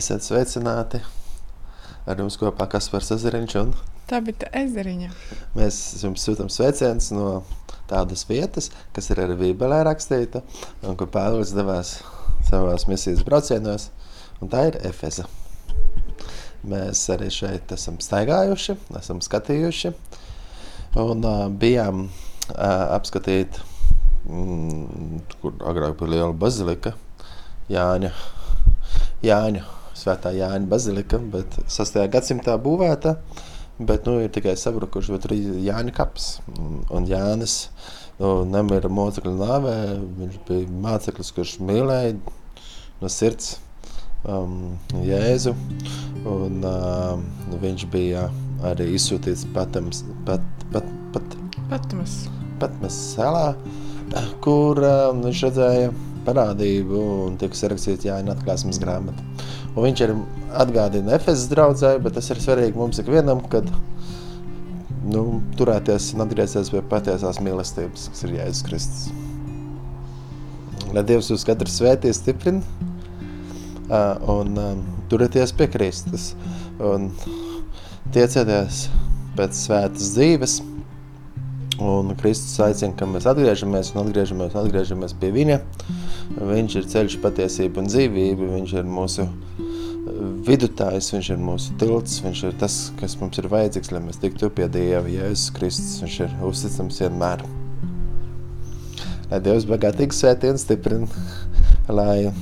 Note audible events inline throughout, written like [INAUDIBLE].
Esiet sveicināti! Ar jums kopā Kaspars Ezeriņš un Tā bija ezeriņa. mēs jums sūtam sveicienus no tādas vietas, kas ir arī Bībelē rakstīta un kur Pāvils devās savās misijas braucienos, un tā ir Efeza. Mēs arī šeit esam staigājuši, esam skatījuši un uh, bijām uh, apskatīt, mm, kur agrāk bija liela bazilika, Jāņa, Jāņa, Svētā Jāņa bazilika, bet 6. gadsimtā būvēta, bet nu ir tikai sabrukuši, bet tur ir Jāņa kaps. Un- Un Jānis nu, nemira mocekļu nāvē, viņš bija māceklis, kurš mīlēja no sirds um, Jēzu, un um, viņš bija arī izsūtīts patams, pat, pat, pat, Patmas. Patmas salā, kur um, viņš redzēja parādību un tika sarakstīts Jāņa atklāsmes grāmata. Un viņš arī atgādina Efesas draudzē, bet tas ir svarīgi mums ikvienam, kad nu, turēties un atgriezties pie patiesās mīlestības, kas ir Jēzus Kristus. Lai Dievs jūs katru svētī stiprina un turieties pie Kristus un tiecieties pēc svētas dzīves, Un Kristus aicina, ka mēs atgriežamies un atgriežamies, un atgriežamies pie Viņa. Viņš ir ceļš, patiesība un dzīvība. Viņš ir mūsu vidutājs, viņš ir mūsu tilts, viņš ir tas, kas mums ir vajadzīgs, lai mēs tiktu pie Dieva. Jēzus Kristus, viņš ir uzticams vienmēr. Lai Dievs bagātīgi svētī un stiprina, lai,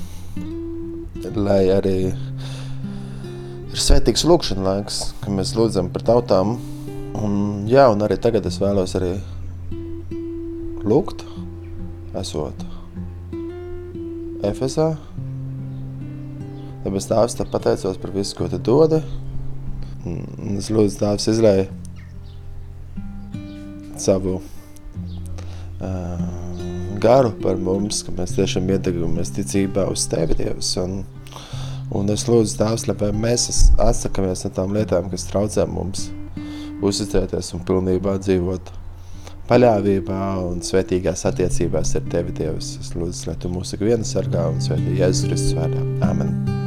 lai arī ir svētīgs lūkšana laiks, kad mēs lūdzam par tautām, Un, jā, un arī tagad es vēlos arī lūgt, esot Efesā. Tāpēc Tēvs te pateicos par visu, ko tu dodi. Un Es lūdzu, Tēvs, izlēj savu uh, garu par mums, ka mēs tiešām iedegamies ticībā uz Tevi, Dievs. Un, un es lūdzu, Tēvs, lai mēs atsakamies no tām lietām, kas traucē mums uzticēties un pilnībā dzīvot paļāvībā un svētīgās attiecībās ar Tevi, Dievs. Es lūdzu, lai Tu mūs ikvienu sargā un svētī Jēzus Kristus vārdā. Āmen.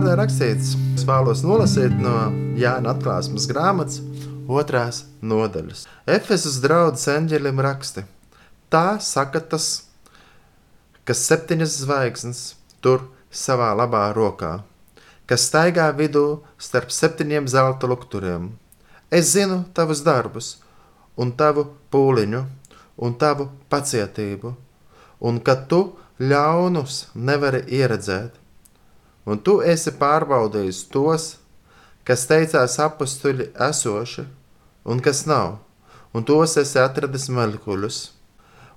Vārdā rakstīts, es vēlos nolasīt no Jāna atklāsmes grāmatas otrās nodaļas. Efesas draudzes eņģelim raksti. Tā saka tas, kas septiņas zvaigznes tur savā labā rokā, kas staigā vidū starp septiņiem zelta lukturiem. Es zinu tavus darbus, un tavu pūliņu, un tavu pacietību, un ka tu ļaunus nevari ieredzēt un tu esi pārbaudījis tos, kas teicās apstuļi esoši, un kas nav, un tos esi atradis melkuļus,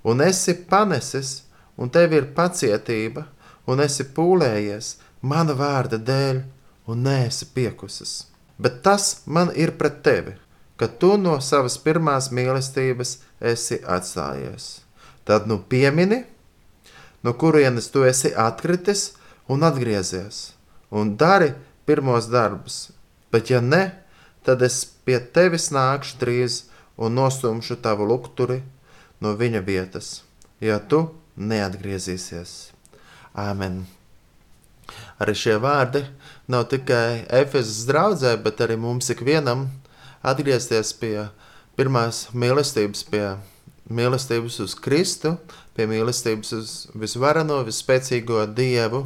un esi panesis, un tev ir pacietība, un esi pūlējies mana vārda dēļ, un neesi piekusis. Bet tas man ir pret tevi, ka tu no savas pirmās mīlestības esi atstājies. Tad nu piemini, no kurienes tu esi atkritis un atgriezies, un dari pirmos darbus. Bet ja ne, tad es pie tevis nākšu drīz un nostumšu tavu lukturi no viņa vietas, ja tu neatgriezīsies. Āmen! Arī šie vārdi nav tikai Efezas draudzē, bet arī mums ikvienam atgriezties pie pirmās mīlestības, pie mīlestības uz Kristu, pie mīlestības uz visvarano, visspēcīgo Dievu,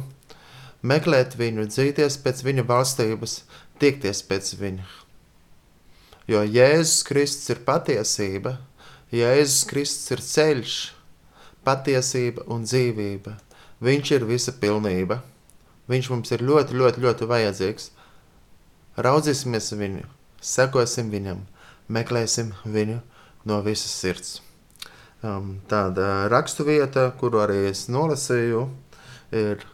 meklēt viņu, dzīties pēc viņa valstības, tiekties pēc viņa. Jo Jēzus Kristus ir patiesība, Jēzus Kristus ir ceļš, patiesība un dzīvība. Viņš ir visa pilnība. Viņš mums ir ļoti, ļoti, ļoti vajadzīgs. Raudzīsimies viņu, sekosim viņam, meklēsim viņu no visas sirds. Um, tāda raksturvieta, kuru arī es nolasīju, ir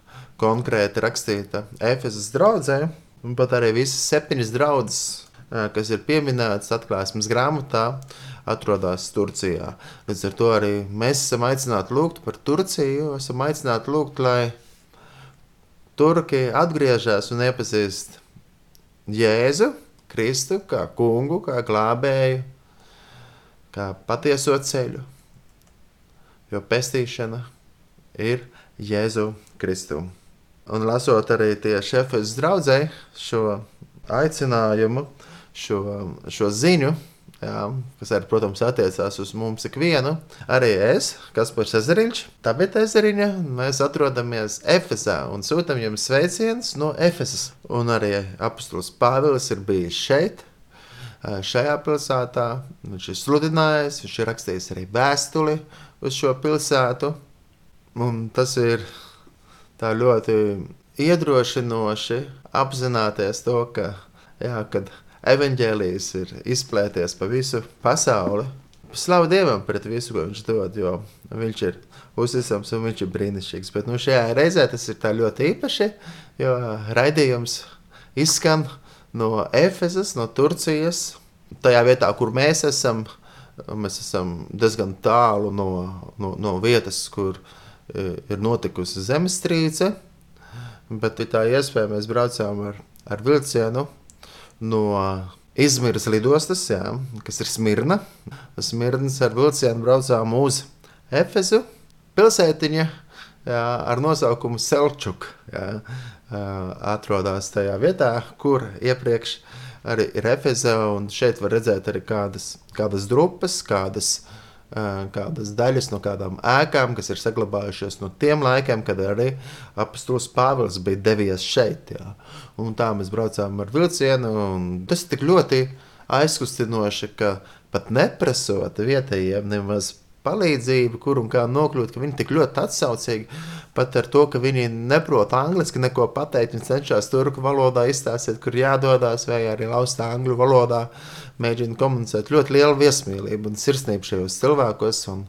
konkrēti rakstīta Efezas draudzē, un pat arī visas septiņas draudzes, kas ir pieminētas atklāsmes grāmatā, atrodas Turcijā. Līdz ar to arī mēs esam aicināti lūgt par Turciju, esam aicināti lūgt, lai turki atgriežas un iepazīst Jēzu, Kristu, kā kungu, kā glābēju, kā patieso ceļu. Jo pestīšana ir Jēzu Kristu. Un lasot arī tieši Efezes draudzē šo aicinājumu, šo, šo ziņu, Jā, kas arī, protams, attiecās uz mums ikvienu. Arī es, kas par Ezeriņš, Tabita Ezeriņa, mēs atrodamies Efesā un sūtam jums sveicienus no Efesas. Un arī apustulis Pāvils ir bijis šeit, šajā pilsētā. Viņš ir sludinājis, viņš ir rakstījis arī vēstuli uz šo pilsētu. Un tas ir tā ļoti iedrošinoši apzināties to, ka, jā, kad evaņģēlijas ir izplēties pa visu pasauli. Slavu Dievam pret visu, ko viņš dod, jo viņš ir uzticams un viņš ir brīnišķīgs. Bet nu, šajā reizē tas ir ļoti īpaši, jo raidījums izskan no Efezas, no Turcijas, tajā vietā, kur mēs esam. Mēs esam diezgan tālu no, no, no vietas, kur e, ir notikusi zemestrīce. Bet tā iespēja mēs braucām ar, ar vilcienu no Izmiras lidostas, jā, kas ir Smirna. Smirnas ar vilcienu braucām uz Efezu pilsētiņa jā, ar nosaukumu Selčuk. Jā, atrodas tajā vietā, kur iepriekš arī ir Efeza. Šeit var redzēt arī kādas, kādas drupas, kādas uh, kādas daļas no kādām ēkām, kas ir saglabājušās no tiem laikiem, kad arī apustulis Pāvils bija devies šeit. Jā. Un tā mēs braucām ar vilcienu, un tas tik ļoti aizkustinoši, ka pat neprasot vietējiem nemaz palīdzību, kur un kā nokļūt, ka viņi tik ļoti atsaucīgi pat ar to, ka viņi neprot angliski neko pateikt. Viņi cenšas turku valodā izstāstīt, kur jādodas, vai arī laustā angļu valodā mēģina komunicēt ļoti lielu viesmīlību un sirsnību šajos cilvēkos. Un,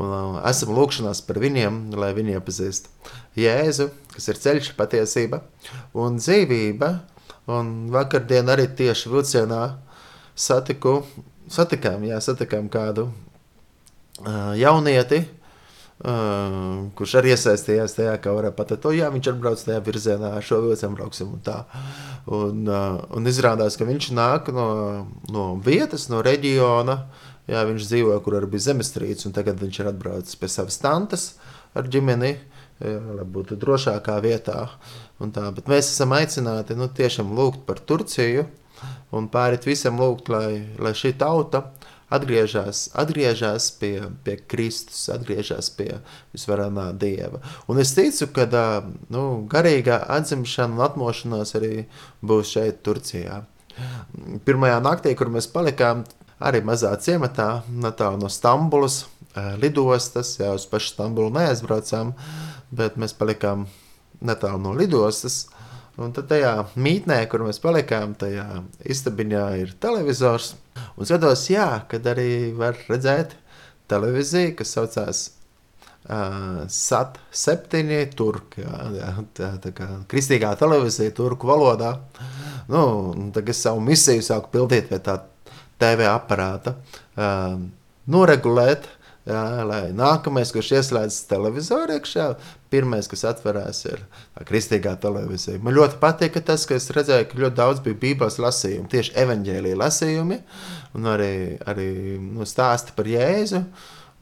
un uh, esam lūkšanās par viņiem, lai viņi iepazīst Jēzu, kas ir ceļš, patiesība un dzīvība. Un vakardien arī tieši vilcienā satiku, satikām, jā, satikām kādu uh, jaunieti, Uh, kurš arī iesaistījās tajā, kā varētu pateikt, oh, jā, viņš atbrauc tajā virzienā, ar šo vilcienu brauksim. Un, tā. un, uh, un izrādās, ka viņš nāk no, no vietas, no reģiona. Jā, viņš dzīvo, kur arī bija zemestrīce, un tagad viņš ir atbraucis pie savas tantes ar ģimeni, jā, lai būtu drošākā vietā. Tā, bet mēs esam aicināti nu, tiešām lūgt par Turciju un pārit visam lūgt, lai, lai šī tauta atgriežas, atgriežas pie, pie Kristus, atgriežas pie visvarenā Dieva. Un es ticu, ka nu, garīgā atzimšana un atmošanās arī būs šeit, Turcijā. Pirmajā naktī, kur mēs palikām, arī mazā ciematā, no Stambulas lidostas, jau uz pašu Stambulu neaizbraucām, bet mēs palikām netālu no lidostas. Un tad tajā mītnē, kur mēs palikām, tajā istabiņā ir televizors. Un skatos, jā, kad arī var redzēt televīziju, kas saucās uh, SAT 7, turku, jā, tā, tā kā kristīgā televīzija turku valodā. Nu, tad es savu misiju sāku pildīt pie tā TV aparāta, uh, noregulēt, jā, lai nākamais, kurš ieslēdz televizoru iekšā, pirmais, kas atverās, ir kristīgā televīzija. Man ļoti patīk tas, ka es redzēju, ka ļoti daudz bija Bībeles lasījumi, tieši evaņģēlīja lasījumi, un arī, arī nu, stāsti par Jēzu.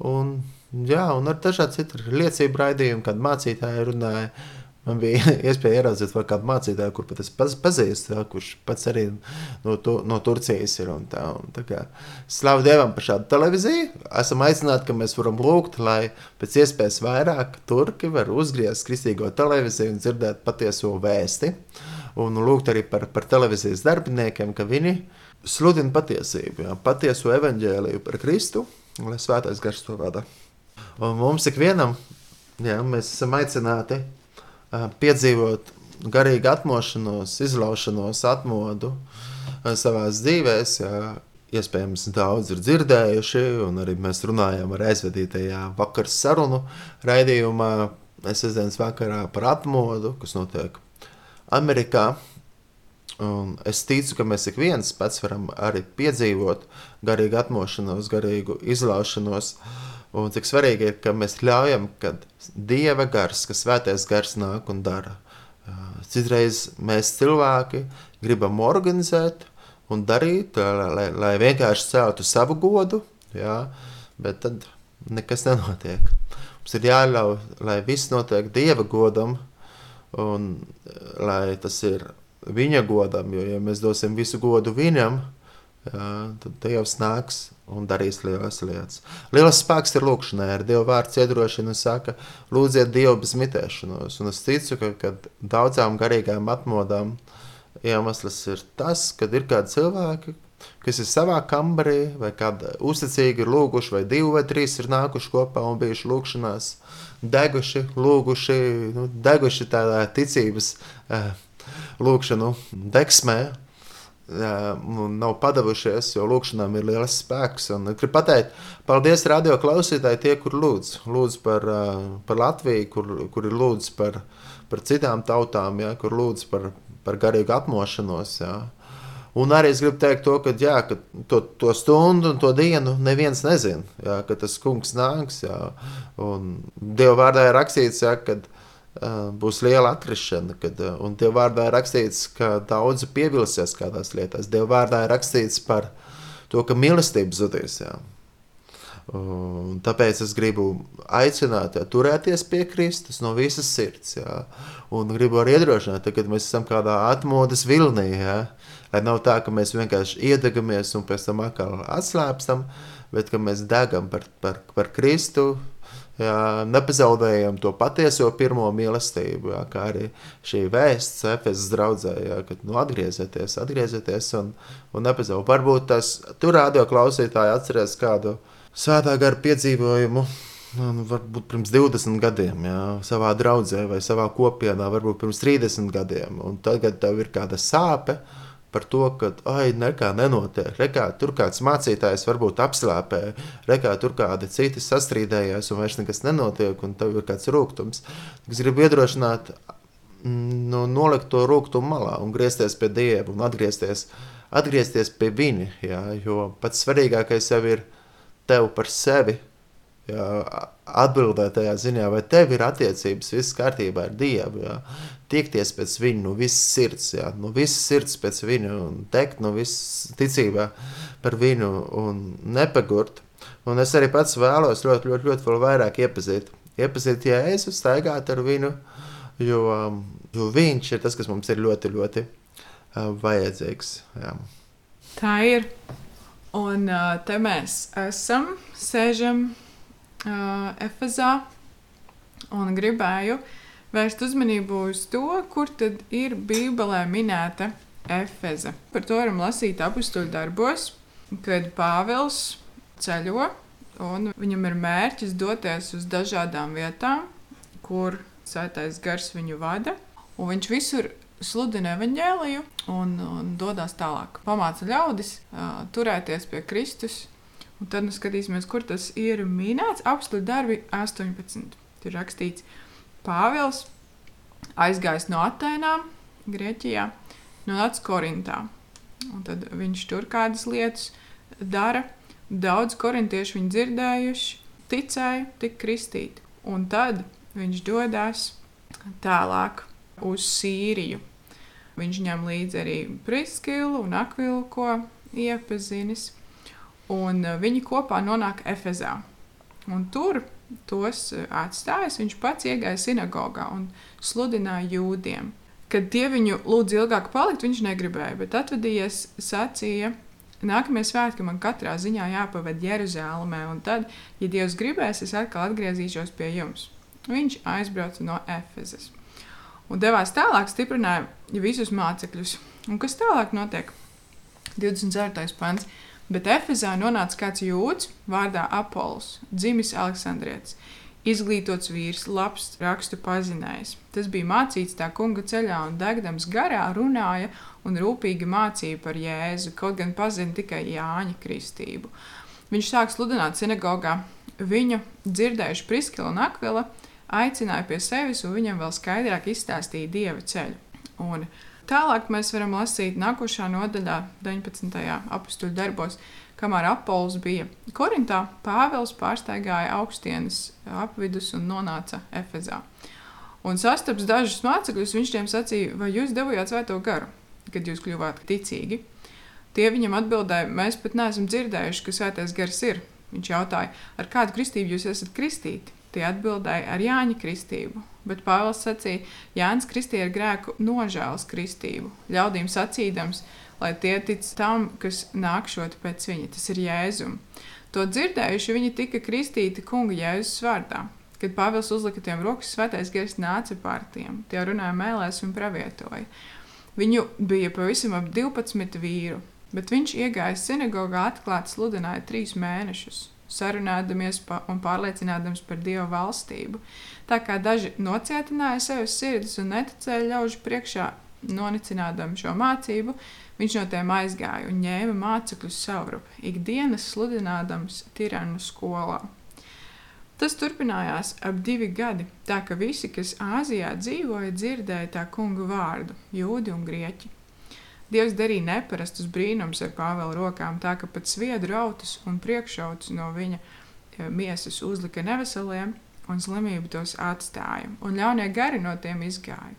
Un, jā, un ar dažādu citu liecību raidījumu, kad mācītāji runāja. Man bija [LAUGHS] iespēja ieraudzīt vēl kādu mācītāju, kur pat es pazīstu, ja, kurš pats arī no, tu, no Turcijas ir. Un tā, un tā kā, slavu Dievam par šādu televīziju. Esam aicināti, ka mēs varam lūgt, lai pēc iespējas vairāk turki var uzgriezt kristīgo televīziju un dzirdēt patieso vēsti. Un lūgt arī par, par televīzijas darbiniekiem, ka viņi sludina patiesību, ja, patieso evaņģēliju par Kristu, lai svētais gars to vada. Un mums ikvienam, jā, mēs esam aicināti piedzīvot garīgu atmošanos, izlaušanos, atmodu savā dzīvēm. Iespējams, daudz ir dzirdējuši, un arī mēs runājām ar aizvadītajā vakar sarunu raidījumā, sestdienas vakarā par atmodu, kas notiek Amerikā. Un es ticu, ka mēs ik viens pats varam arī piedzīvot garīgu atmošanos, garīgu izlaušanos. Uh, Un cik svarīgi ir, ka mēs ļaujam, ka Dieva gars, ka svētais gars nāk un dara. Citreiz mēs cilvēki gribam organizēt un darīt, lai, lai vienkārši celtu savu godu, jā, bet tad nekas nenotiek. Mums ir jāļauj, lai viss notiek Dieva godam, un lai tas ir viņa godam, jo ja mēs dosim visu godu viņam, tad Dievs nāks un darīs lielas lietas. Lielas spēks ir lūkšanai, ar Dievu vārdu iedrošina un saka, lūdziet Dievu bez mitēšanos. Un es ticu, ka, ka daudzām garīgām atmodām iemesls ir tas, ka ir kādi cilvēki, kas ir savā kambarī, vai kāda uzticīgi ir lūguši, vai divi vai trīs ir nākuši kopā un bijuši lūkšanās, deguši, lūguši, nu, deguši tādā ticības eh, lūkšanu deksmē, nav padavušies, jo lūkšanām ir liels spēks. Un gribu pateikt, paldies radio klausītāji, tie, kur lūdz, lūdz par, par Latviju, kur, kur ir lūdz par, par citām tautām, ja, kur lūdz par, par garīgu apmošanos. Ja. Un arī es gribu teikt to, ka, jā, ka to, to stundu un to dienu neviens nezina, ja, ka tas kungs nāks. Ja, Dieva vārdā ir rakstīts, ja, kad, uh, būs liela atrišana. Kad, un Dieva vārdā ir rakstīts, ka daudzi pievilsies kādās lietās. Dieva vārdā ir rakstīts par to, ka mīlestība zudīs. Jā. Un tāpēc es gribu aicināt, jā, turēties pie Kristus no visas sirds. Jā. Un gribu arī iedrošināt, ka mēs esam kādā atmodas vilnī. Jā. Lai nav tā, ka mēs vienkārši iedegamies un pēc tam atkal atslēpstam, bet ka mēs degam par, par, par Kristu jā, nepazaudējam to patieso pirmo mīlestību, jā, kā arī šī vēsts Efesas draudzē, jā, kad nu, atgriezieties, atgriezieties un, un nepazaudēt. Varbūt tas tur rādio klausītāji atcerēs kādu svētā gara piedzīvojumu. Nu, varbūt pirms 20 gadiem, jā, savā draudzē vai savā kopienā, varbūt pirms 30 gadiem. Un tagad tev ir kāda sāpe, uh, par to, ka, ai, nekā nenotiek. Rekā, tur kāds mācītājs varbūt apslāpē, rekā, tur kādi citi sastrīdējās, un vairs nekas nenotiek, un tev ir kāds rūkums. Es gribu iedrošināt, mm, nu, nolikt to rūkumu malā un griezties pie Dieva un atgriezties, atgriezties pie Viņa. Jā, jo pats svarīgākais jau ir tev par sevi jā, atbildēt tajā ziņā, vai tev ir attiecības, viss kārtībā ar Dievu. Jā. Tiekties pēc viņa no visas sirds, jā, no visas sirds pēc viņa un teikt no visas ticībā par viņu un nepagurt. Un es arī pats vēlos ļoti, ļoti, ļoti vēl vairāk iepazīt. Iepazīt Jēzu, staigāt ar viņu, jo, jo viņš ir tas, kas mums ir ļoti, ļoti uh, vajadzīgs. Jā. Tā ir. Un uh, te mēs esam, sēžam uh, Efezā un gribēju vērst uzmanību uz to, kur tad ir Bībelē minēta Efeze. Par to varam lasīt apakstuļu darbos, kad Pāvils ceļo un viņam ir mērķis doties uz dažādām vietām, kur sētais gars viņu vada, un viņš visur sludina evaņģēliju un, un dodas tālāk. Pamāca ļaudis uh, turēties pie Kristus, Un tad mēs skatīsimies, kur tas ir minēts. Apstākļu darbi 18. Tur rakstīts, Pāvils aizgājis no Atēnām, Grieķijā, nonāca Korintā. Un tad viņš tur kādas lietas dara. Daudz korintiešu viņu dzirdējuši, ticēja, tika kristīti. Un tad viņš dodas tālāk uz Sīriju. Viņš ņem līdzi arī Priskilu un Akvilu, ko iepazinis. Un eh, viņi kopā nonāk Efezā. Un tur tos eh, atstājis, viņš pats iegāja sinagogā un sludināja jūdiem. Kad tie viņu lūdza ilgāk palikt, viņš negribēja, bet atvadījies, sacīja, nākamie svētki man katrā ziņā jāpavada Jeruzalemē, un tad, ja Dievs gribēs, es atkal atgriezīšos pie jums. Viņš aizbrauca no Efezes un devās tālāk, stiprināja visus mācekļus. Un kas tālāk notiek? 24. pants. Bet Efezā nonāca kāds jūds vārdā Apols, dzimis Aleksandrietis, izglītots vīrs, labs rakstu pazinējs. Tas bija mācīts tā kunga ceļā un degdams garā runāja un rūpīgi mācīja par Jēzu, kaut gan pazina tikai Jāņa kristību. Viņš sāk sludināt sinagogā. Viņu dzirdējuši Priskila un Akvila, aicināja pie sevis un viņam vēl skaidrāk izstāstīja dieva ceļu. Un Tālāk mēs varam lasīt nākošā nodaļā, 19. apakstuļu darbos, kamēr Apols bija Korintā, Pāvils pārsteigāja augstienes apvidus un nonāca Efezā. Un sastaps dažus mācekļus, viņš tiem sacīja, vai jūs devījāt svēto garu, kad jūs kļuvāt ticīgi. Tie viņam atbildēja, mēs pat neesam dzirdējuši, ka svētais gars ir. Viņš jautāja, ar kādu kristību jūs esat kristīti? Tie atbildēja ar Jāņa kristību, bet Pāvils sacīja, Jānis kristīja ar grēku nožēlas kristību, ļaudīm sacīdams, lai tie tic tam, kas nākšot pēc viņa, tas ir Jēzum. To dzirdējuši, viņi tika kristīti kunga Jēzus vārdā. Kad Pāvils uzlika tiem rokas, svētais gars nāca pār tiem, tie runāja mēlēs un pravietoja. Viņu bija pavisam ap 12 vīru, bet viņš iegāja sinagogā atklāti sludināja trīs mēnešus sarunādamies pa, un pārliecinādams par Dieva valstību. Tā kā daži nocietināja sevis sirdis un neticēja ļaužu priekšā, nonicinādami šo mācību, viņš no tiem aizgāja un ņēma mācekļus savrup, ikdienas sludinādams tiranu skolā. Tas turpinājās ap divi gadi, tā ka visi, kas Āzijā dzīvoja, dzirdēja tā kunga vārdu - jūdi un grieķi. Dievs darīja neparastus brīnumus ar Pāvela rokām, tā ka pat sviedru autus un priekšautus no viņa e, miesas uzlika neveseliem, un slimība tos atstāja, un ļaunie gari no tiem izgāja.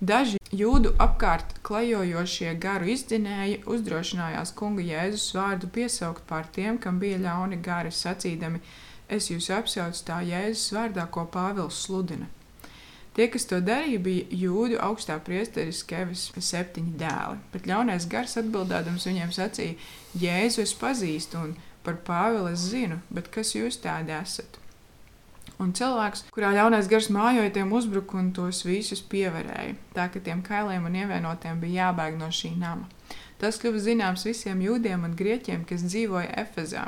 Daži jūdu apkārt klejojošie garu izdzinēji uzdrošinājās kunga Jēzus vārdu piesaukt pār tiem, kam bija ļauni gari, sacīdami: Es jūs apsaucu tā Jēzus vārdā, ko Pāvils sludina. Tie, kas to darīja, bija jūdu augstā priesteris Kevis septiņi dēli. Bet ļaunais gars atbildēdams viņiem sacīja: Jēzu es pazīstu un par Pāvilu es zinu, bet kas jūs tādi esat? Un cilvēks, kurā ļaunais gars mājoja, tiem uzbruka un tos visus pievarēja. Tā ka tiem kailiem un ievainotiem bija jābēg no šī nama. Tas kļuva zināms visiem jūdiem un grieķiem, kas dzīvoja Efezā.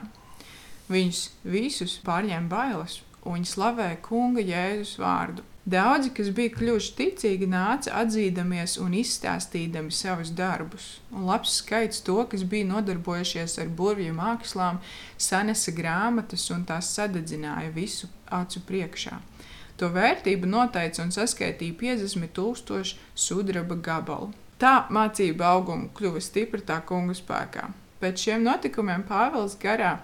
Viņus visus pārņēma bailes, un viņi slavēja Kunga Jēzus vārdu. Daudzi, kas bija kļuvuši ticīgi, nāca atzīdamies un izstāstīdami savus darbus. Un labs skaits to, kas bija nodarbojušies ar burvju mākslām, sanesa grāmatas un tās sadedzināja visu acu priekšā. To vērtību noteica un saskaitīja 50 tūkstoši sudraba gabalu. Tā mācība auguma kļuva stipra tā kungu spēkā. Pēc šiem notikumiem Pāvils garā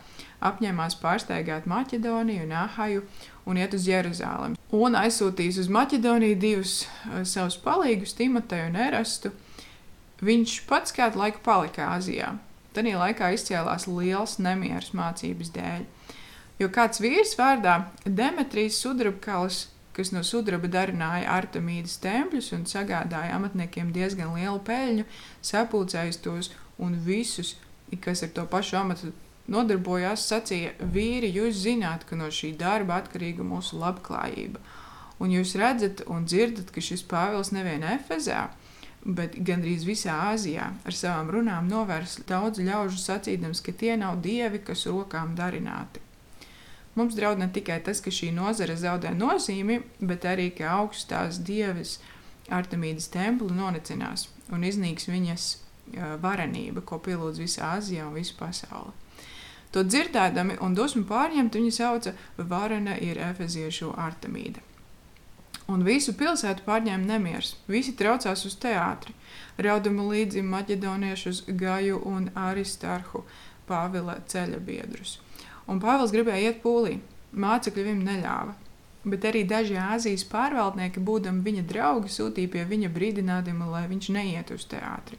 apņēmās pārsteigāt Maķedoniju un Ahaju un iet uz Jeruzalemi. Un aizsūtījis uz Maķedoniju divus uh, savus palīgus, Timoteju un Erastu. Viņš pats kādu laiku palika Āzijā. Tad laikā izcēlās liels nemieris mācības dēļ. Jo kāds vīrs vārdā Demetrijs Sudrabkalis, kas no sudraba darināja Artemīdas tempļus un sagādāja amatniekiem diezgan lielu peļņu, sapulcējis tos un visus kas ar to pašu amatu nodarbojās, sacīja, vīri, jūs zināt, ka no šī darba atkarīga mūsu labklājība. Un jūs redzat un dzirdat, ka šis Pāvils nevien Efezā, bet gandrīz visā Āzijā ar savām runām novērs daudz ļaužu sacīdams, ka tie nav dievi, kas rokām darināti. Mums draud ne tikai tas, ka šī nozare zaudē nozīmi, bet arī, ka augstās dievis Artemīdas templi nonicinās un iznīks viņas varenība, ko pielūdz visa Āzija un visa pasaule. To dzirdēdami un dusmu pārņemti, viņi sauca Varena ir efeziešu Artemīda. Un visu pilsētu pārņēma nemieris. Visi traucās uz teātri, raudama līdzi maķedoniešus Gaju un Aristarhu, Pāvila ceļa biedrus. Un Pāvils gribēja iet pūlī. Mācekļi viņam neļāva. Bet arī daži Āzijas pārvaldnieki, būdami viņa draugi, sūtīja pie viņa brīdinājumu, lai viņš neiet uz teātri.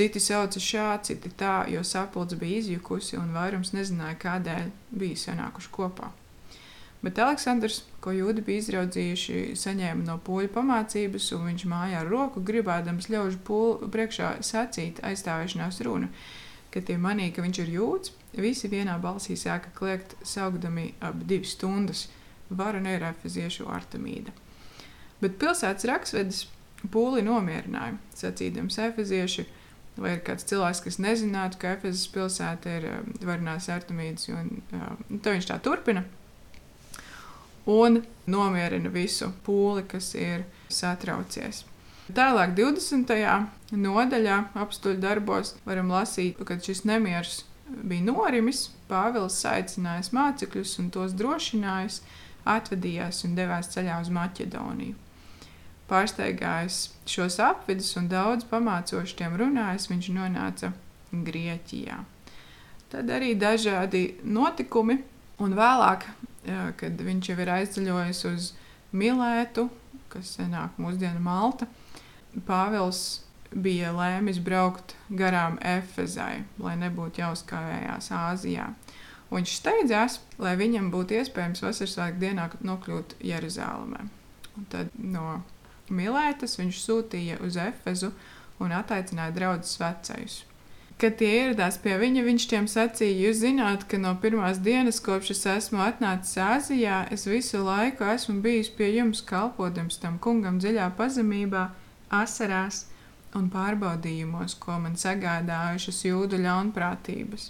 Citi sauca šādi, citi tā, jo sapulce bija izjukusi un vairums nezināja, kādēļ bija sanākuši kopā. Bet Aleksandrs, ko jūdi bija izraudzījuši, saņēma no poļu pamācības, un viņš mājā ar roku gribēdams ļaužu pūlu priekšā sacīt aizstāvēšanās runu. Kad tie manīja, ka viņš ir jūds, visi vienā balsī sāka kliegt, saugdami ap divas stundas – varu neirefeziešu Artemīda. Bet pilsētas raksvedis pūli nomierināja, sacīdams efezieši, vai ir kāds cilvēks, kas nezinātu, ka Efezes pilsēta ir um, varinās Artemīdas, un um, to viņš tā turpina. Un nomierina visu pūli, kas ir satraucies. Tālāk, 20. nodaļā, apstuļu darbos, varam lasīt, ka šis nemieris bija norimis. Pāvils aicinājis mācekļus un tos drošinājis, atvedījās un devās ceļā uz Maķedoniju. Pārsteigājis šos apvidus un daudz pamācoši tiem runājis, viņš nonāca Grieķijā. Tad arī dažādi notikumi, un vēlāk, kad viņš jau ir aizceļojis uz Milētu, kas senāk mūsdienu Malta, Pāvils bija lēmis braukt garām Efezai, lai nebūtu jāuzkavējās Āzijā. Viņš steidzās, lai viņam būtu iespējams vasaras svētku dienā nokļūt Jeruzalemē. Un tad no Milētas viņš sūtīja uz Efezu un attaicināja draugus vecajus. Kad tie ieradās pie viņa, viņš tiem sacīja, jūs zināt, ka no pirmās dienas, kopš es esmu atnācis Āzijā, es visu laiku esmu bijis pie jums kalpotams tam kungam dziļā pazemībā, asarās un pārbaudījumos, ko man sagādājušas jūdu ļaunprātības.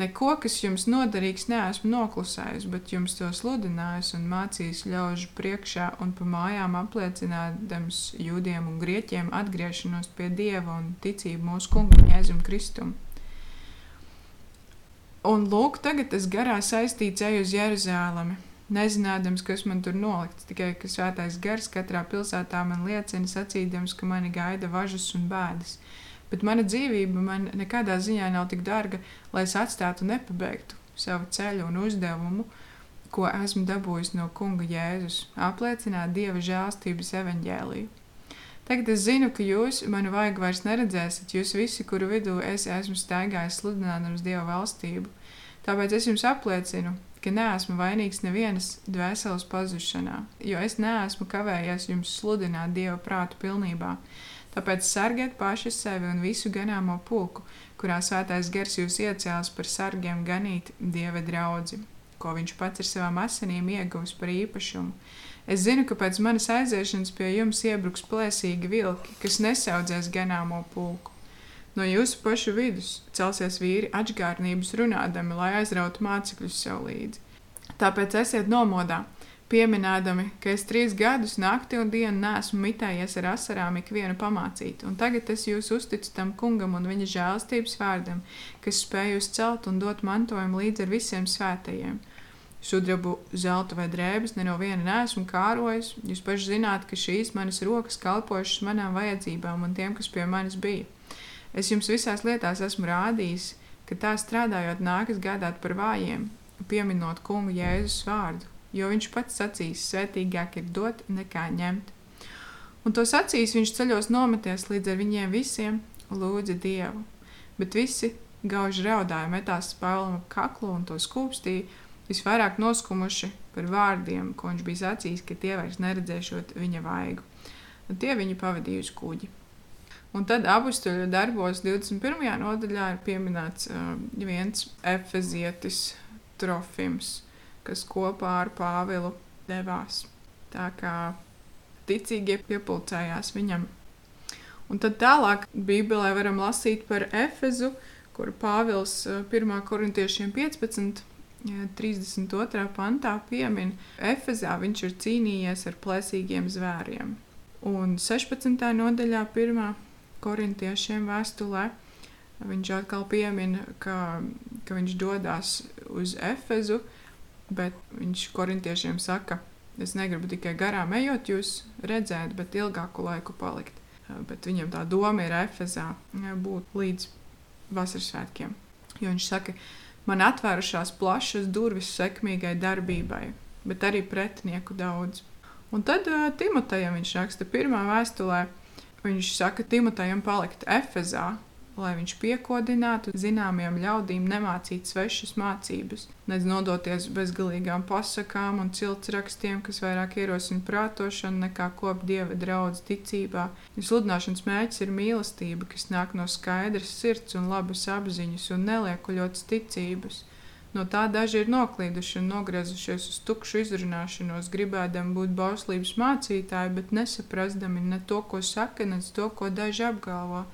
Neko, kas jums noderīgs, neesmu noklusējis, bet jums to sludinājis un mācījis ļaužu priekšā un pa mājām apliecinādams jūdiem un grieķiem atgriešanos pie Dieva un ticību mūsu kungam Jēzum Kristum. Un lūk, tagad es garā saistīts eju uz Jeruzālemi, nezinādams, kas man tur nolikts, tikai ka svētais gars katrā pilsētā man liecina, sacīdams, ka mani gaida važas un bēdas bet mana dzīvība man nekādā ziņā nav tik dārga, lai es atstātu nepabeigtu savu ceļu un uzdevumu, ko esmu dabūjis no Kunga Jēzus, apliecināt Dieva žēlstības evaņģēliju. Tagad es zinu, ka jūs manu vajag vairs neredzēsiet, jūs visi, kuru vidū es esmu staigājis sludinādams Dieva valstību. Tāpēc es jums apliecinu, ka neesmu vainīgs nevienas dvēseles pazušanā, jo es neesmu kavējies jums sludināt Dieva prātu pilnībā. Tāpēc sargiet paši sevi un visu ganāmo pulku, kurā svētais gars jūs iecēls par sargiem ganīt dieva draugu, ko viņš pats ar savām asinīm ieguvis par īpašumu. Es zinu, ka pēc manas aiziešanas pie jums iebruks plēsīgi vilki, kas nesaudzēs ganāmo pulku. No jūsu pašu vidus celsies vīri atgādnības runādami, lai aizrautu mācekļus sev līdzi. Tāpēc esiet nomodā, pieminēdami, ka es trīs gadus nakti un dienu nesmu mitējies ar asarām ikvienu pamācīt, un tagad es jūs uzticu tam kungam un viņa žēlstības vārdam, kas spēj jūs celt un dot mantojumu līdz ar visiem svētajiem. Sudrabu, zelta vai drēbes ne no viena neesmu kārojis. Jūs paši zināt, ka šīs manas rokas kalpojušas manām vajadzībām un tiem, kas pie manis bija. Es jums visās lietās esmu rādījis, ka tā strādājot nākas gādāt par vājiem, pieminot kungu Jēzus vārdu jo viņš pats sacīs, svētīgāk ir dot nekā ņemt. Un to sacīs viņš ceļos nometies līdz ar viņiem visiem, lūdza Dievu. Bet visi gauži raudāja, metās Pāvlam ap kaklu un to skūpstīja, visvairāk noskumuši par vārdiem, ko viņš bija sacījis, ka tie vairs neredzēšot viņa vaigu. Un tie viņu pavadīja uz kuģi. Un tad apakstuļu darbos 21. nodaļā ir pieminēts uh, viens efezietis Trofims kas kopā ar Pāvilu devās. Tā kā ticīgie piepildījās viņam. Un tad tālāk Bībelē varam lasīt par Efezu, kur Pāvils 1. Eh, korintiešiem 15. 32. pantā piemin, Efezā viņš ir cīnījies ar plēsīgiem zvēriem. Un 16. nodaļā, 1. korintiešiem vēstulē, viņš atkal piemin, ka, ka viņš dodas uz Efezu, uh, bet viņš korintiešiem saka, es negribu tikai garām ejot, jūs redzēt, bet ilgāku laiku palikt. Bet viņam tā doma ir Efezā būt līdz vasaras svētkiem. Jo viņš saka, man atvērušās plašas durvis sekmīgai darbībai, bet arī pretinieku daudz. Un tad uh, Timotejam viņš raksta pirmā vēstulē, viņš saka Timotejam palikt Efezā, lai viņš piekodinātu zināmiem ļaudīm nemācīt svešas mācības, nedz nodoties bezgalīgām pasakām un ciltsrakstiem, kas vairāk ierosina prātošanu nekā kop dieva draudz ticībā. Sludināšanas mērķis ir mīlestība, kas nāk no skaidras sirds un labas apziņas un neliekuļotas ticības. No tā daži ir noklīduši un nogriezušies uz tukšu izrunāšanos, gribēdami būt bauslības mācītāji, bet nesaprastami ne to, ko saka, ne to, ko daži apgalvo.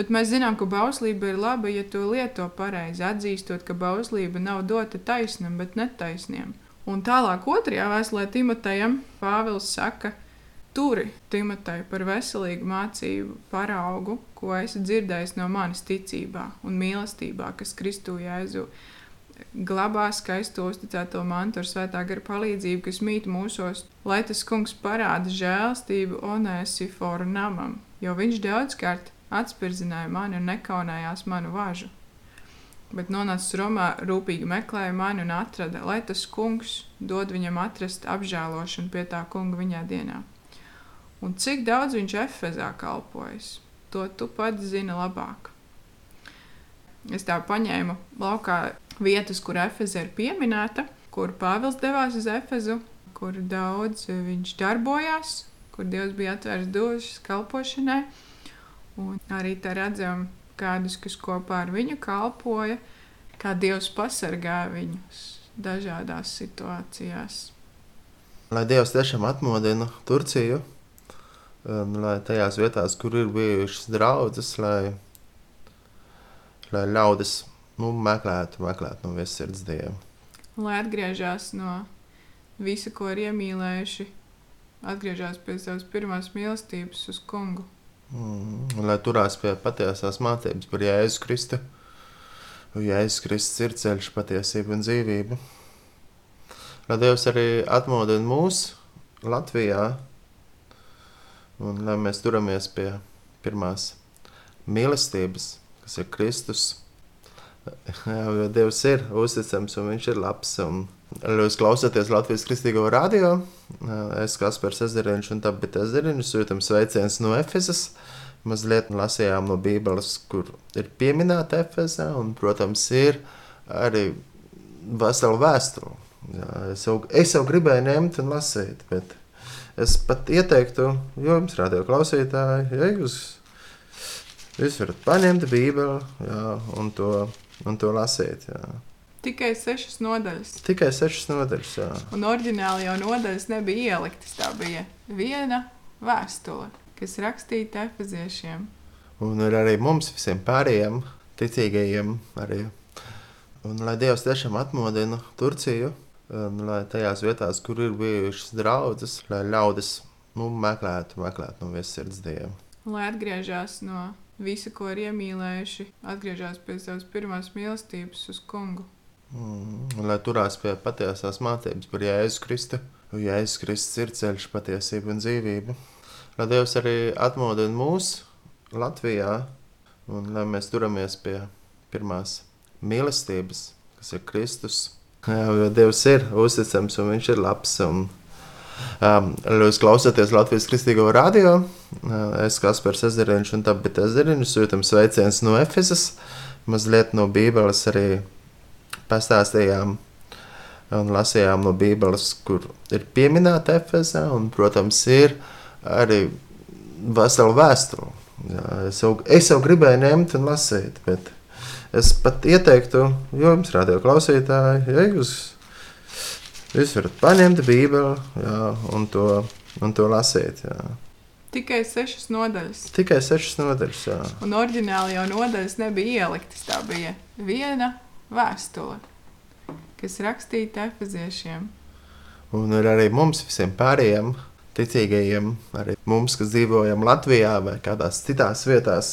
Bet mēs zinām, ka bauslība ir laba, ja to lieto pareizi, atzīstot, ka bauslība nav dota taisnam, bet netaisniem. Un tālāk otrajā vēstulē Timotejam Pāvils saka, turi Timoteju par veselīgu mācību paraugu, ko esi dzirdējis no manis ticībā un mīlestībā, kas Kristū Jēzu glabā skaisto uzticēto mantu ar svētā gara palīdzību, kas mīt mūsos, lai tas kungs parāda žēlstību Onēsiforu namam, jo viņš daudzkārt atspirdzināja mani un nekaunējās manu važu. Bet nonācis Romā, rūpīgi meklēja mani un atrada, lai tas kungs dod viņam atrast apžēlošanu pie tā kunga viņā dienā. Un cik daudz viņš Efezā kalpojas, to tu pats zini labāk. Es tā paņēmu laukā vietas, kur Efeza ir pieminēta, kur Pāvils devās uz Efezu, kur daudz viņš darbojās, kur Dievs bija atvērs došas kalpošanai. Un arī tā redzam kādus, kas kopā ar viņu kalpoja, kā Dievs pasargā viņus dažādās situācijās. Lai Dievs tiešām atmodina Turciju, lai tajās vietās, kur ir bijušas draudzes, lai, lai ļaudis nu, meklētu, meklētu no visas sirds Dievu. Lai atgriežas no visa, ko ir iemīlējuši, atgriežas pie savas pirmās mīlestības uz kungu. Mm, lai turās pie patiesās mācības par Jēzu Kristu. Jēzus Kristus ir ceļš, patiesība un dzīvība. Lai Dievs arī atmodina mūs Latvijā, un lai mēs turamies pie pirmās mīlestības, kas ir Kristus. [LAUGHS] Jo Dievs ir uzticams un Viņš ir labs. Un Jūs klausāties Latvijas Kristīgo radio. Es esmu Kaspars Ezeriņš un tāpēc Ezeriņš sūtam sveicienus no Efesas. Mazliet lasījām no Bībeles, kur ir pieminēta Efesa, un, protams, ir arī vesela vēstule. Es, jau, es jau gribēju ņemt un lasīt, bet es pat ieteiktu jums, radio klausītāji, ja jūs, jūs varat paņemt Bībeli jā, un, to, un to lasīt. Jā. Tikai sešas nodaļas. Tikai sešas nodaļas. Jā. Un oriģināli jau nodaļas nebija ieliktas. Tā bija viena vēstule, kas rakstīta efeziešiem. Un arī mums visiem pārējiem ticīgajiem arī. Un lai Dievs tiešām atmodina Turciju, un lai tajās vietās, kur ir bijušas draudzes, lai ļaudis nu, meklētu, meklētu no visas sirds Dievu. Lai atgriežas no visa, ko ir iemīlējuši, atgriežas pie savas pirmās mīlestības uz kungu. Mm, lai turās pie patiesās mācības par Jēzu Kristu. Jēzus Kristus ir ceļš, patiesība un dzīvība. Lai Dievs arī atmodina mūs Latvijā, un lai mēs turamies pie pirmās mīlestības, kas ir Kristus. Jā, jo Dievs ir uzticams un Viņš ir labs. Un, um, jūs klausāties Latvijas Kristīgo radio. Uh, es esmu Kaspars Ezeriņš un tāpēc Ezeriņš sūtam sveicienus no Efesas, mazliet no Bībeles arī pastāstījām un lasījām no Bībeles, kur ir pieminēta Efesā, un, protams, ir arī vesela vēstule. Es, jau, es jau gribēju ņemt un lasīt, bet es pat ieteiktu jums, radio klausītāji, ja jūs, jūs varat paņemt Bībeli jā, un, to, un to lasīt. Jā. Tikai sešas nodaļas. Tikai sešas nodaļas. Jā. Un oriģināli jau nodaļas nebija ieliktas. Tā bija viena vēstule, kas rakstīta efeziešiem. Un ir arī mums visiem pārējiem ticīgajiem, arī mums, kas dzīvojam Latvijā vai kādās citās vietās,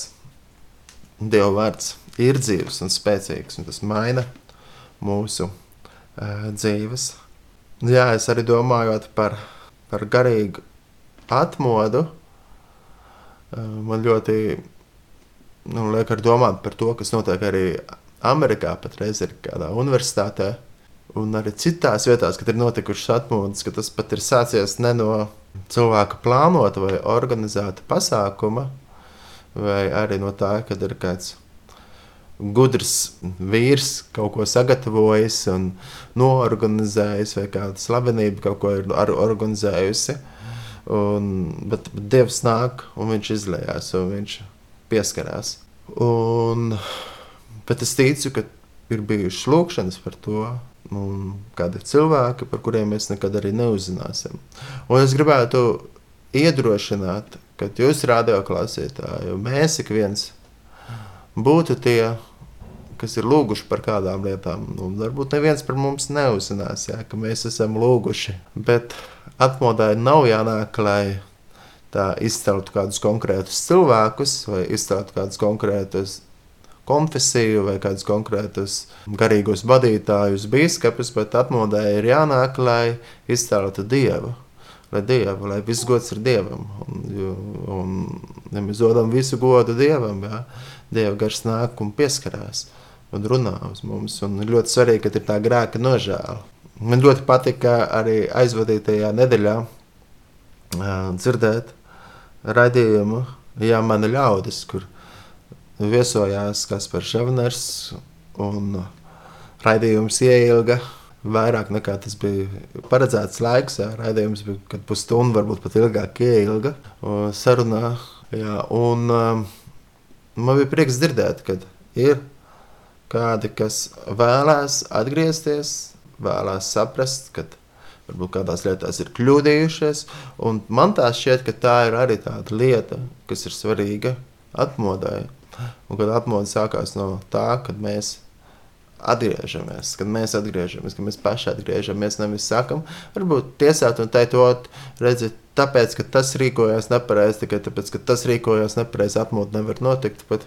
Dieva vārds ir dzīves un spēcīgs, un tas maina mūsu uh, dzīves. Jā, es arī domājot par, par garīgu atmodu, uh, man ļoti nu, liek ar domāt par to, kas notiek arī Amerikā patreiz ir kādā universitātē. Un arī citās vietās, kad ir notikušas atmodas, ka tas pat ir sācies ne no cilvēka plānota vai organizēta pasākuma, vai arī no tā, ka ir kāds gudrs vīrs kaut ko sagatavojis un noorganizējis, vai kāda slavenība kaut ko ir organizējusi. Un, bet, bet Dievs nāk un viņš izlējās, un viņš pieskarās. Un, bet es ticu, ka ir bijušas lūkšanas par to, un kādi cilvēki, par kuriem mēs nekad arī neuzzināsim. Un es gribētu iedrošināt, ka jūs, radioklausītāji, mēs ik viens būtu tie, kas ir lūguši par kādām lietām. Un varbūt neviens par mums neuzzinās, jā, ka mēs esam lūguši. Bet atmodai nav jānāk, lai tā izceltu kādus konkrētus cilvēkus vai izceltu kādus konkrētus konfesiju vai kādus konkrētus garīgos vadītājus, biskupus, bet atmodai ir jānāk, lai izceltu dievu. Lai dievu, lai viss gods ir dievam. Un, un, ja mēs dodam visu godu dievam, jā, Dieva gars nāk un pieskarās un runā uz mums. Un ļoti svarīgi, ka ir tā grēka nožēla. Man ļoti patika arī aizvadītajā nedēļā dzirdēt raidījumu, ja mana ļaudis, kur viesojās Kaspars Šavners un raidījums ieilga vairāk nekā tas bija paredzēts laiks. Jā, raidījums bija kad pusstundu, varbūt pat ilgāk ieilga sarunā. Jā, un, uh, man bija prieks dzirdēt, ka ir kādi, kas vēlās atgriezties, vēlās saprast, ka varbūt kādās lietās ir kļūdījušies. Man tā šķiet, ka tā ir arī tāda lieta, kas ir svarīga atmodai. Un kad atmoda sākās no tā, kad mēs atgriežamies, kad mēs atgriežamies, kad mēs paši atgriežamies, nevis sakam, varbūt tiesāt un teikt, redziet, tāpēc, ka tas rīkojās nepareizi, tikai tāpēc, ka tas rīkojās nepareizi, atmodu nevar notikt. Bet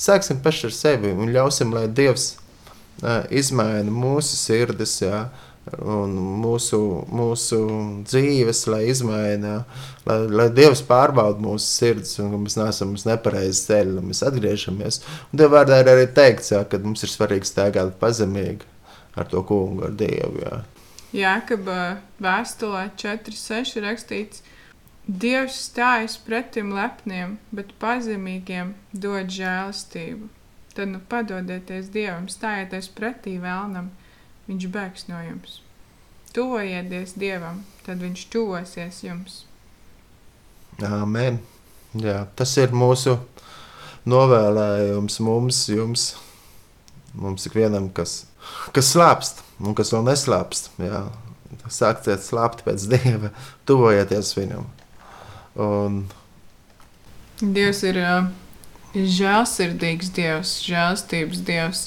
sāksim paši ar sevi un ļausim, lai Dievs uh, izmaina mūsu sirdis. Jā, Un mūsu, mūsu dzīves, lai izmainītu, lai, lai Dievs pārbauda mūsu sirdis, un mēs neesam uz nepareizu ceļu, un mēs atgriežamies. Un Dieva vārdā ir arī teikts, jā, ka mums ir svarīgi staigāt pazemīgi ar to kungu, ar Dievu. Jā. Jēkabā vēstulē 4.6 rakstīts, Dievs stājas pretim lepniem, bet pazemīgiem dod žēlastību. Tad nu padodieties Dievam, stājieties pretī vēlnam, viņš bēgs no jums. Tuvojieties Dievam, tad viņš tuvosies jums. Amen. Jā, tas ir mūsu novēlējums mums, jums, mums ikvienam, kas, kas slāpst un kas vēl neslāpst. Jā. Sākciet slāpt pēc dieva, tuvojieties viņam. Un... Dievs ir uh, žēlsirdīgs Dievs, žēlstības Dievs.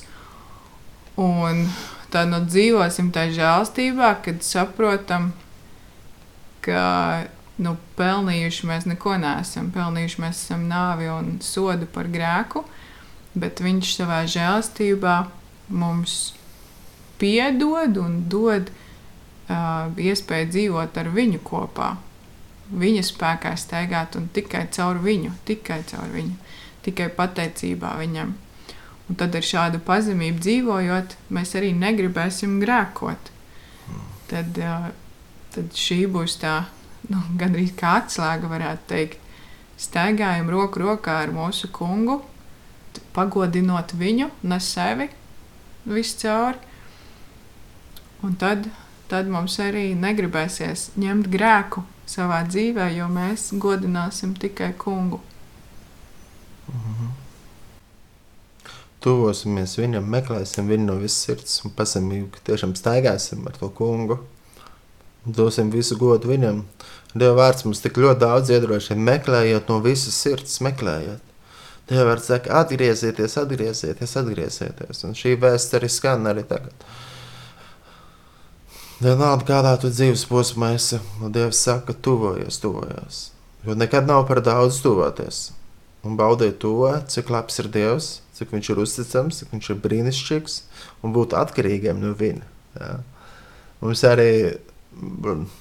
Un tad nu dzīvosim tajā žēlstībā, kad saprotam, ka nu, pelnījuši mēs neko neesam. Pelnījuši mēs esam nāvi un sodu par grēku, bet viņš savā žēlstībā mums piedod un dod uh, iespēju dzīvot ar viņu kopā. Viņa spēkā staigāt un tikai caur viņu, tikai caur viņu, tikai pateicībā viņam. Un tad ar šādu pazemību dzīvojot, mēs arī negribēsim grēkot. Tad, tad šī būs tā nu, gandrīz kā atslēga, varētu teikt. Staigājam roku rokā ar mūsu kungu, pagodinot viņu, ne sevi viscaur Un tad, tad mums arī negribēsies ņemt grēku savā dzīvē, jo mēs godināsim tikai kungu. Mm -hmm. Tuvosimies viņam, meklēsim viņu no visas sirds un pazemīgi tiešām staigāsim ar to kungu. Dosim visu godu viņam. Dieva vārds mums tik ļoti daudz iedrošina. Meklējiet no visas sirds, meklējiet. Dieva vārds saka, atgriezieties, atgriezieties, atgriezieties. Un šī vēsts arī skan arī tagad. Vienalga, kādā tu dzīves posmā esi, Dievs saka, tuvojies, tuvojies. Jo nekad nav par daudz tuvoties. Un baudīt to, cik labs ir Dievs, cik viņš ir uzticams, cik viņš ir brīnišķīgs un būt atkarīgiem no viņa. Ja. Mums arī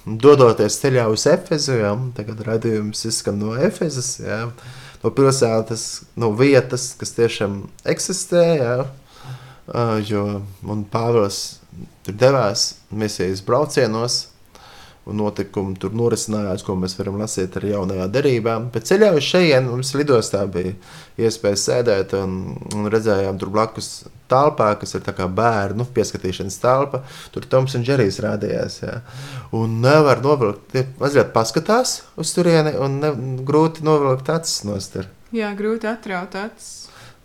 dodoties ceļā uz Efezu, ja, tagad redzējums izskan no Efezas, ja, no pilsētas, no vietas, kas tiešām eksistē. Uh, jo man Pāvils tur devās misijas braucienos, un notikumi tur norisinājās, ko mēs varam lasīt ar jaunajā derībā. Bet ceļā uz šejienes mums lidostā bija iespēja sēdēt un, un redzējām tur blakus telpā, kas ir tā kā bērnu pieskatīšanas telpa. Tur Toms un Džerijs rādījās. Jā. Un nevar novilkt, tie mazliet paskatās uz turieni un ne, grūti novilkt acis no stūra. Jā, grūti atraut acis.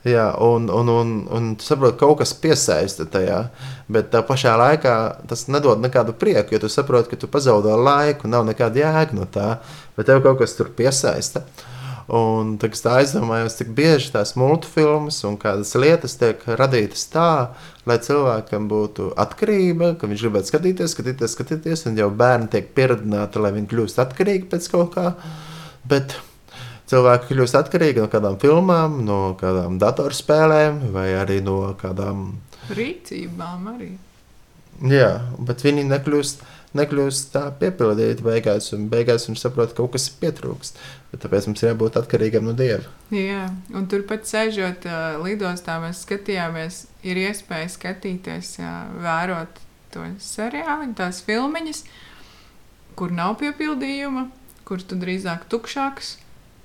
Jā, un, un, un, un tu saproti, ka kaut kas piesaista tajā, bet tā pašā laikā tas nedod nekādu prieku, jo tu saproti, ka tu pazaudē laiku, nav nekāda jēga no tā, bet tev kaut kas tur piesaista. Un tā, aizdomājos, cik bieži tās multfilmas un kādas lietas tiek radītas tā, lai cilvēkam būtu atkarība, ka viņš gribētu skatīties, skatīties, skatīties, un jau bērni tiek pieredzināti, lai viņi kļūst atkarīgi pēc kaut kā. Bet cilvēki kļūst atkarīgi no kādām filmām, no kādām datorspēlēm vai arī no kādām rīcībām. Arī. Jā, bet viņi nekļūst, nekļūst tā piepildīti beigās, un beigās viņi saprot, ka kaut kas ir pietrūkst. Tāpēc mums ir jābūt atkarīgam no dieva. Jā, un turpat sēžot uh, lidostā, mēs skatījāmies, ir iespēja skatīties, jā, vērot to seriālu, tās filmiņas, kur nav piepildījuma, kur tu drīzāk tukšāks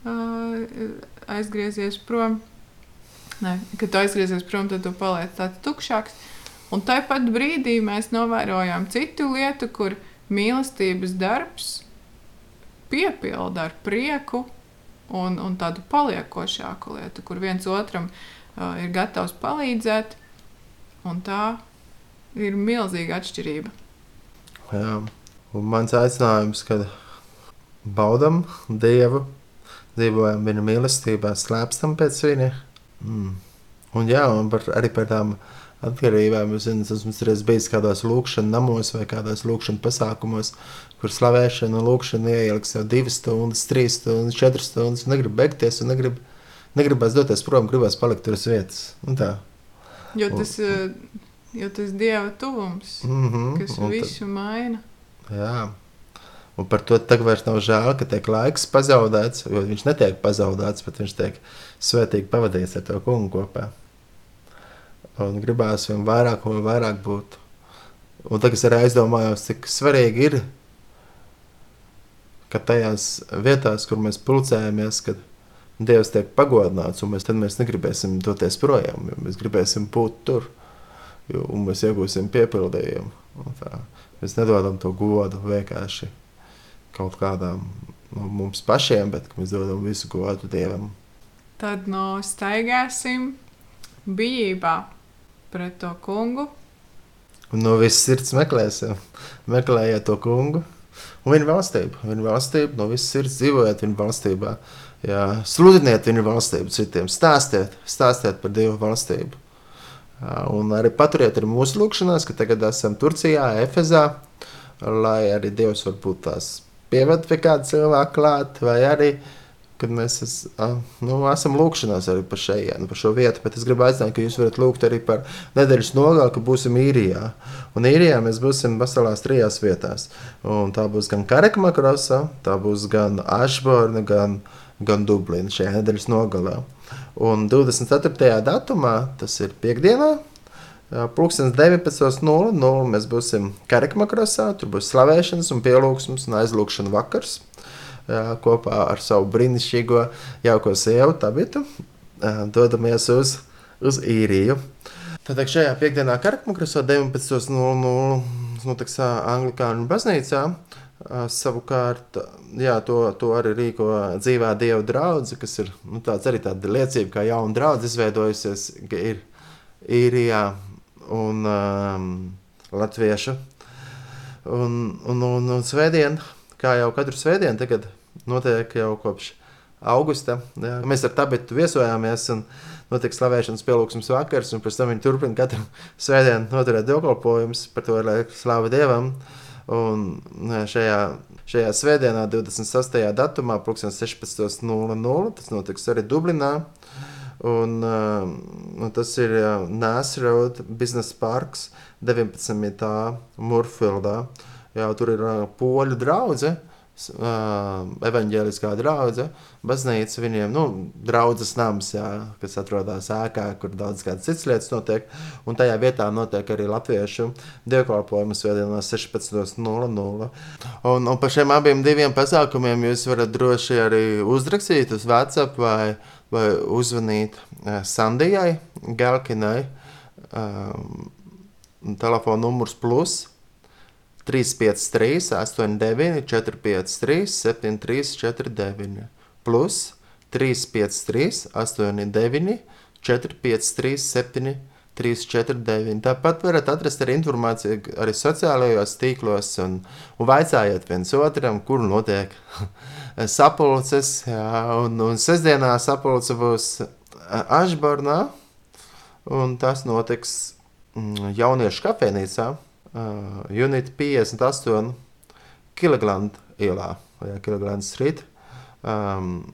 aizgriezies prom. Ne, kad tu aizgriezies prom, tad tu paliec tāds tukšāks. Un tāpat brīdī mēs novērojām citu lietu, kur mīlestības darbs piepilda ar prieku un, un tādu paliekošāku lietu, kur viens otram uh, ir gatavs palīdzēt. Un tā ir milzīga atšķirība. Jā, un mans aicinājums, kad baudam Dievu, dzīvojam viņa mīlestībā, slēpstam pēc viņa. Mm. Un, jā, un par, arī par tām atkarībām. Es zinu, tas mums ir bijis kādās lūkšanas namos vai kādās lūkšanas pasākumos, kur slavēšana un lūkšana ieliks jau divas stundas, trīs stundas, četras stundas. Negribu beigties un negribu, negribas doties prom, gribas palikt tur uz vietas. Un tā. Jo tas, un, jo tas Dieva tuvums, mm -hmm, kas visu tad, maina. Jā. Un par to tagad vairs nav žēl, ka tiek laiks pazaudēts, jo viņš netiek pazaudēts, bet viņš tiek svētīgi pavadīts ar to kungu kopā. Un gribās vien vairāk un vairāk būt. Un tagad es arī aizdomājos, cik svarīgi ir, ka tajās vietās, kur mēs pulcējamies, kad Dievs tiek pagodināts, un mēs mēs negribēsim doties projām, jo mēs gribēsim būt tur, jo, un mēs iegūsim piepildījumu. Mēs nedodam to godu vienkārši kaut kādām no mums pašiem, bet mēs dodam visu godu Dievam. Tad no staigāsim bijībā pret to kungu. Un no visas sirds meklēsim, meklējiet to kungu un viņa valstību. Viņa valstību no visas sirds dzīvojiet viņa valstībā. Jā, sludiniet viņa valstību citiem, stāstiet, stāstiet par Dieva valstību. Un arī paturiet ar mūsu lūgšanās, ka tagad esam Turcijā, Efezā, lai arī Dievs varbūt tās pieved pie kāda cilvēka klāt, vai arī, kad mēs es, nu, esam lūkšanās arī par šejienu, par šo vietu, bet es gribu aicināt, ka jūs varat lūgt arī par nedēļas nogali, ka būsim īrijā. Un īrijā mēs būsim veselās trijās vietās. Un tā būs gan Karekmakrosa, tā būs gan Ashborna, gan, gan Dublina šajā nedēļas nogalē. Un 24. datumā, tas ir piekdienā, Pūkstens 19.00 mēs būsim Karekmakrosā, tur būs slavēšanas un pielūgsmes un aizlūkšana vakars kopā ar savu brīnišķīgo jauko sievu Tabitu. Dodamies uz, uz īriju. Tad šajā piekdienā Karekmakrosā 19.00 notiks Anglikāņu baznīcā. Savukārt, jā, to, to arī rīko dzīvā Dieva draudzene, kas ir nu, arī tāda liecība, kā jauna draudzene izveidojusies. Ir īrijā un um, latviešu. Un, un, un, un svētdien, kā jau katru svētdienu, tagad notiek jau kopš augusta. Jā. Mēs ar tabetu viesojāmies un notiek slavēšanas pielūgsmes vakars, un pēc tam viņi turpina katru svētdienu noturēt dievkalpojumus par to, lai slāva Dievam. Un šajā, šajā svētdienā, 26. datumā, 16.00, tas notiks arī Dublinā. Uh, un tas ir uh, Nāsroad Business Parks 19. Murfildā. Jā, tur ir uh, poļu draudzene. uh, evaņģēliskā drauga, baznīca viņiem, nu, draudzes nams, jā, kas atrodas ēkā, kur daudz kādas citas lietas notiek, un tajā vietā notiek arī latviešu dievkalpojumu svētdien no 16.00. Un, un par šiem abiem diviem pasākumiem jūs varat droši arī uzrakstīt uz WhatsApp vai uzvanīt uh, Sandijai Galkinai. Um, telefona numurs plus 353, 89, 453, 7349, plus 353, 89, 453, 7349. Tāpat varat atrast arī informāciju arī sociālajos tīklos un, un vaicājiet viens otram, kur notiek sapulces. Jā, un, un sestdienā sapulce būs Ašbarnā, un tas notiks mm, jauniešu kafejnīcā uh, Unit 58 Kiloglandu ielā, vai Kiloglandu street. Um,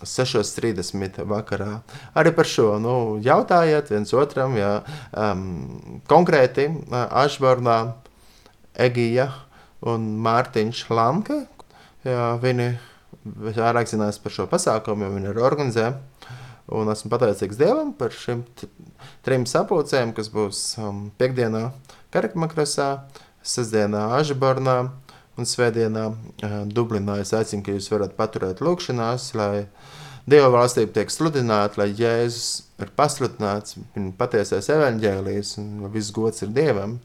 6.30 vakarā. Arī par šo nu, jautājiet viens otram, ja um, konkrēti uh, Ašbarnā Egija un Mārtiņš Lamke. Jā, viņi vairāk zinās par šo pasākumu, jo viņi ir organizē. Un esmu pateicīgs Dievam par šiem trim sapulcēm, kas būs um, piekdienā Karakmakrasā, sestdienā Ažabarnā un svētdienā Dublinā. Es aicinu, ka jūs varat paturēt lūkšanās, lai Dieva valstība tiek sludināta, lai Jēzus ir pasludināts, viņa patiesais evaņģēlijs un viss gods ir Dievam.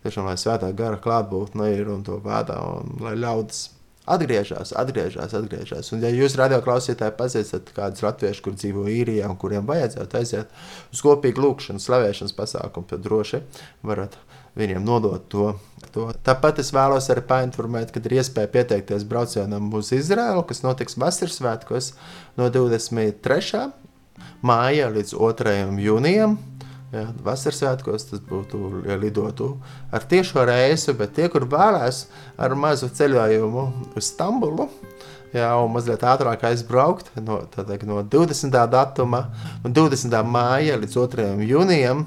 Tiešām, lai svētā gara klātbūtne ir un to vada, un lai ļaudis atgriežas, atgriežas, atgriežas. Un, ja jūs radio klausītāji pazīstat kādus latviešus, kur dzīvo īrijā un kuriem vajadzētu aiziet uz kopīgu lūkšanu, slavēšanas pasākumu, tad droši varat viņiem nodot to. to. Tāpat es vēlos arī painformēt, ka ir iespēja pieteikties braucienam uz Izraelu, kas notiks vasaras svētkos no 23. māja līdz 2. jūnijam. Jā, vasaras svētkos tas būtu ja lidotu ar tiešo reisu, bet tie, kur vēlēs ar mazu ceļojumu uz Stambulu, jā, un mazliet ātrāk aizbraukt no, teikt, no 20. datuma, no 20. māja līdz 2. jūnijam,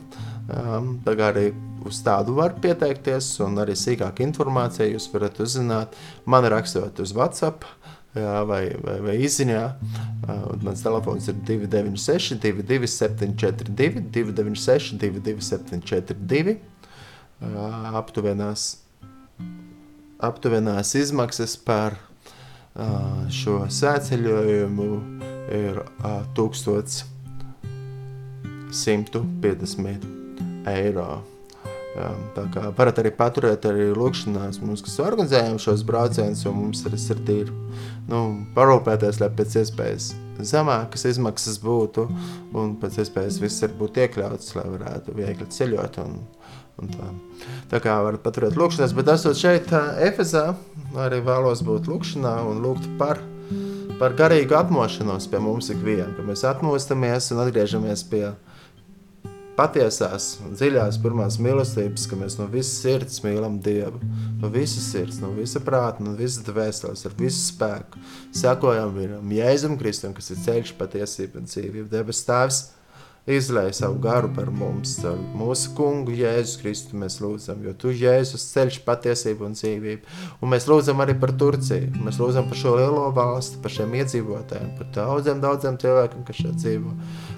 um, arī uz tādu var pieteikties, un arī sīkāku informāciju jūs varat uzzināt. Man rakstot uz WhatsApp. Vai, vai, vai izziņā. Uh, mans telefons ir 296, 22742, 296, 22742. Uh, aptuvenās, aptuvenās izmaksas par šo sēceļojumu ir uh, 1150 eiro. Jā, tā kā varat arī paturēt arī lūkšanās mums, kas organizējam šos braucienus, jo mums ir sirdī ir nu, parūpēties, lai pēc iespējas zemākas izmaksas būtu un pēc iespējas viss ir būt iekļauts, lai varētu viegli ceļot un, un tā. Tā kā varat paturēt lūkšanās, bet esot šeit Efezā, arī vēlos būt lūkšanā un lūgt par par garīgu atmošanos pie mums ikvienam, ka mēs atmostamies un atgriežamies pie mums patiesās, dziļās pirmās mīlestības, ka mēs no visas sirds mīlam Dievu, no visas sirds, no visa prāta, no visas dvēseles, ar visu spēku. Sekojam viņam, Jēzum Kristum, kas ir ceļš, patiesība un dzīvība. Debes Tēvs, izlēj savu garu par mums, ar mūsu kungu Jēzus Kristu mēs lūdzam, jo tu Jēzus ceļš patiesību un dzīvību. Un mēs lūdzam arī par Turciju, mēs lūdzam par šo lielo valsti, par šiem iedzīvotājiem, par daudziem, daudziem cilvēkiem, kas šeit dzīvo.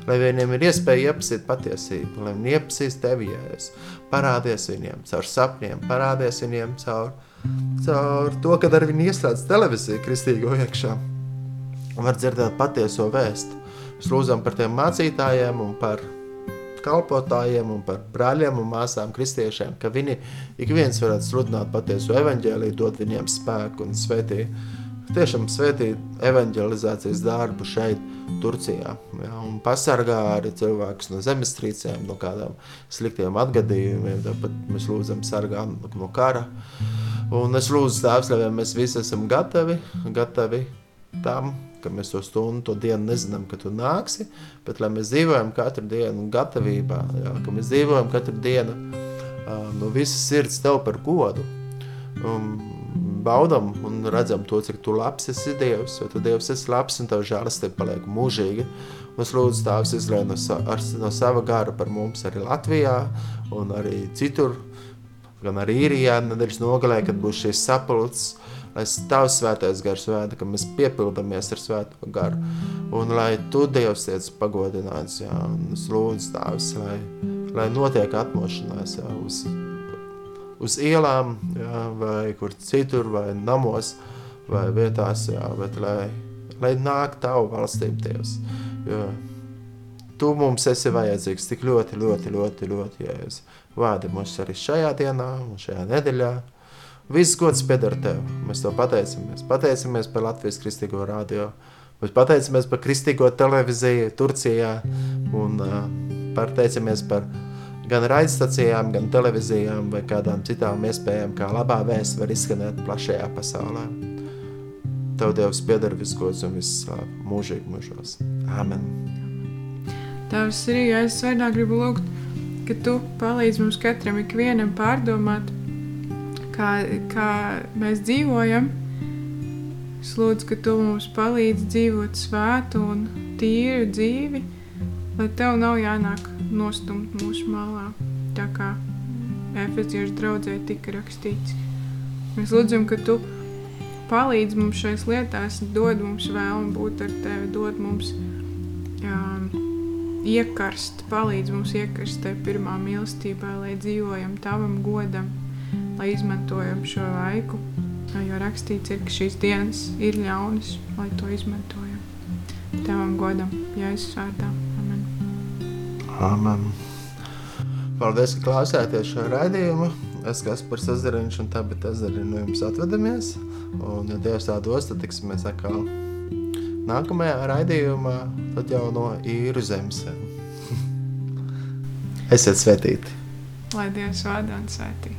Lai viņiem ir iespēja iepazīt patiesību, lai viņi iepazīst tevi Jēzus. Parādies viņiem caur sapņiem, parādies viņiem caur, caur to, kad ar viņi ieslēdz televiziju kristīgo iekšā. Var dzirdēt patieso vēstu Mēs lūdzam par tiem mācītājiem un par kalpotājiem un par brāļiem un māsām kristiešiem, ka viņi ik viens varētu sludināt patieso evaņģēliju, dot viņiem spēku un svētīt, tiešām svētīt evaņģelizācijas darbu šeit, Turcijā. Ja, un pasargā arī cilvēkus no zemestrīcēm, no kādām sliktiem atgadījumiem, tāpat mēs lūdzam sargā no kara. Un es lūdzu tēvs, lai mēs visi esam gatavi, gatavi tam, ka mēs to stundu, to dienu nezinām, ka tu nāksi, bet lai mēs dzīvojam katru dienu gatavībā, jā, ka mēs dzīvojam katru dienu uh, no visas sirds tev par godu. Um, baudam un redzam to, cik tu labs esi Dievs, jo tu Dievs esi labs un tev žēlastība paliek mūžīga. Es lūdzu Tēvs izlēj no, sa, ar, no sava gara par mums arī Latvijā un arī citur, gan arī īrijā nedēļas nogalē, kad būs šīs sapulces, lai tavs svētais gars vēda, ka mēs piepildamies ar svēto garu. Un lai tu, Dievs, tiec pagodināts, jā, un es lūdzu tavs, lai, lai notiek atmošanās, jā, uz, uz ielām, jā, vai kur citur, vai namos, vai vietās, jā, bet lai, lai nāk tavu valstīm, Dievs, jo tu mums esi vajadzīgs tik ļoti, ļoti, ļoti, ļoti, jēzus. Vādi mums arī šajā dienā un šajā nedēļā, Viss gods pieder tev. Mēs to pateicamies. Pateicamies par Latvijas kristīgo radio. Mēs pateicamies par kristīgo televīziju Turcijā un uh, pateicamies par gan raidstacijām, gan televīzijām vai kādām citām iespējām, kā labā vēsts var izskanēt plašajā pasaulē. Tev Dievs pieder viss gods un viss slāv mūžīgi mūžos. Āmen. Tavs arī, ja es svētā gribu lūgt, ka tu palīdz mums katram ikvienam pārdomāt, kā, kā mēs dzīvojam. Es lūdzu, ka tu mums palīdzi dzīvot svētu un tīru dzīvi, lai tev nav jānāk nostumt mūsu malā, tā kā efeziešu draudzē tika rakstīts. Mēs lūdzam, ka tu palīdzi mums šais lietās, dod mums vēlmu būt ar tevi, dod mums um, iekarst, palīdz mums iekarst tev pirmā mīlestībā, lai dzīvojam tavam godam, lai izmantojam šo laiku. Jo rakstīts, ir, ka šīs dienas ir ļaunas, lai to izmantojam. Tevam godam, Jēzus vārdā. Amen. Amen. Paldies, ka klausāties šo raidījumu. Es esmu Kaspars Ezeriņš un tāpēc Ezeriņš no jums atvedamies. Un, ja Dievs tā dos, tad tiksimies atkal nākamajā raidījumā, tad jau no īru zemes. [LAUGHS] Esiet svētīti! Lai Dievs vada un svētī!